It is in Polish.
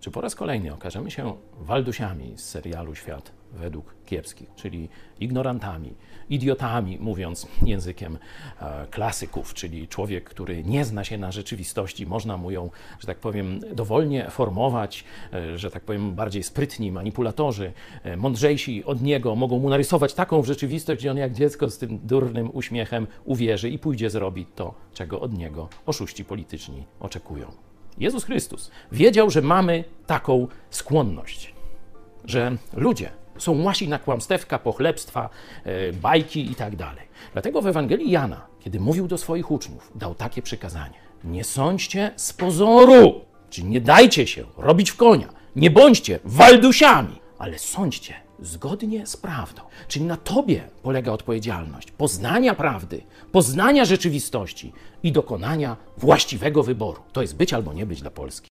Czy po raz kolejny okażemy się waldusiami z serialu Świat według kiepskich, czyli ignorantami, idiotami, mówiąc językiem e, klasyków, czyli człowiek, który nie zna się na rzeczywistości, można mu ją, że tak powiem, dowolnie formować, e, że tak powiem, bardziej sprytni manipulatorzy, e, mądrzejsi od niego mogą mu narysować taką rzeczywistość, gdzie on jak dziecko z tym durnym uśmiechem uwierzy i pójdzie zrobić to, czego od niego oszuści polityczni oczekują. Jezus Chrystus wiedział, że mamy taką skłonność, że ludzie są łasi na kłamstewka, pochlebstwa, e, bajki i tak. Dlatego w Ewangelii Jana, kiedy mówił do swoich uczniów, dał takie przykazanie: Nie sądźcie z pozoru, czyli nie dajcie się robić w konia, nie bądźcie waldusiami, ale sądźcie zgodnie z prawdą. Czyli na tobie polega odpowiedzialność poznania prawdy, poznania rzeczywistości i dokonania właściwego wyboru. To jest być albo nie być dla Polski.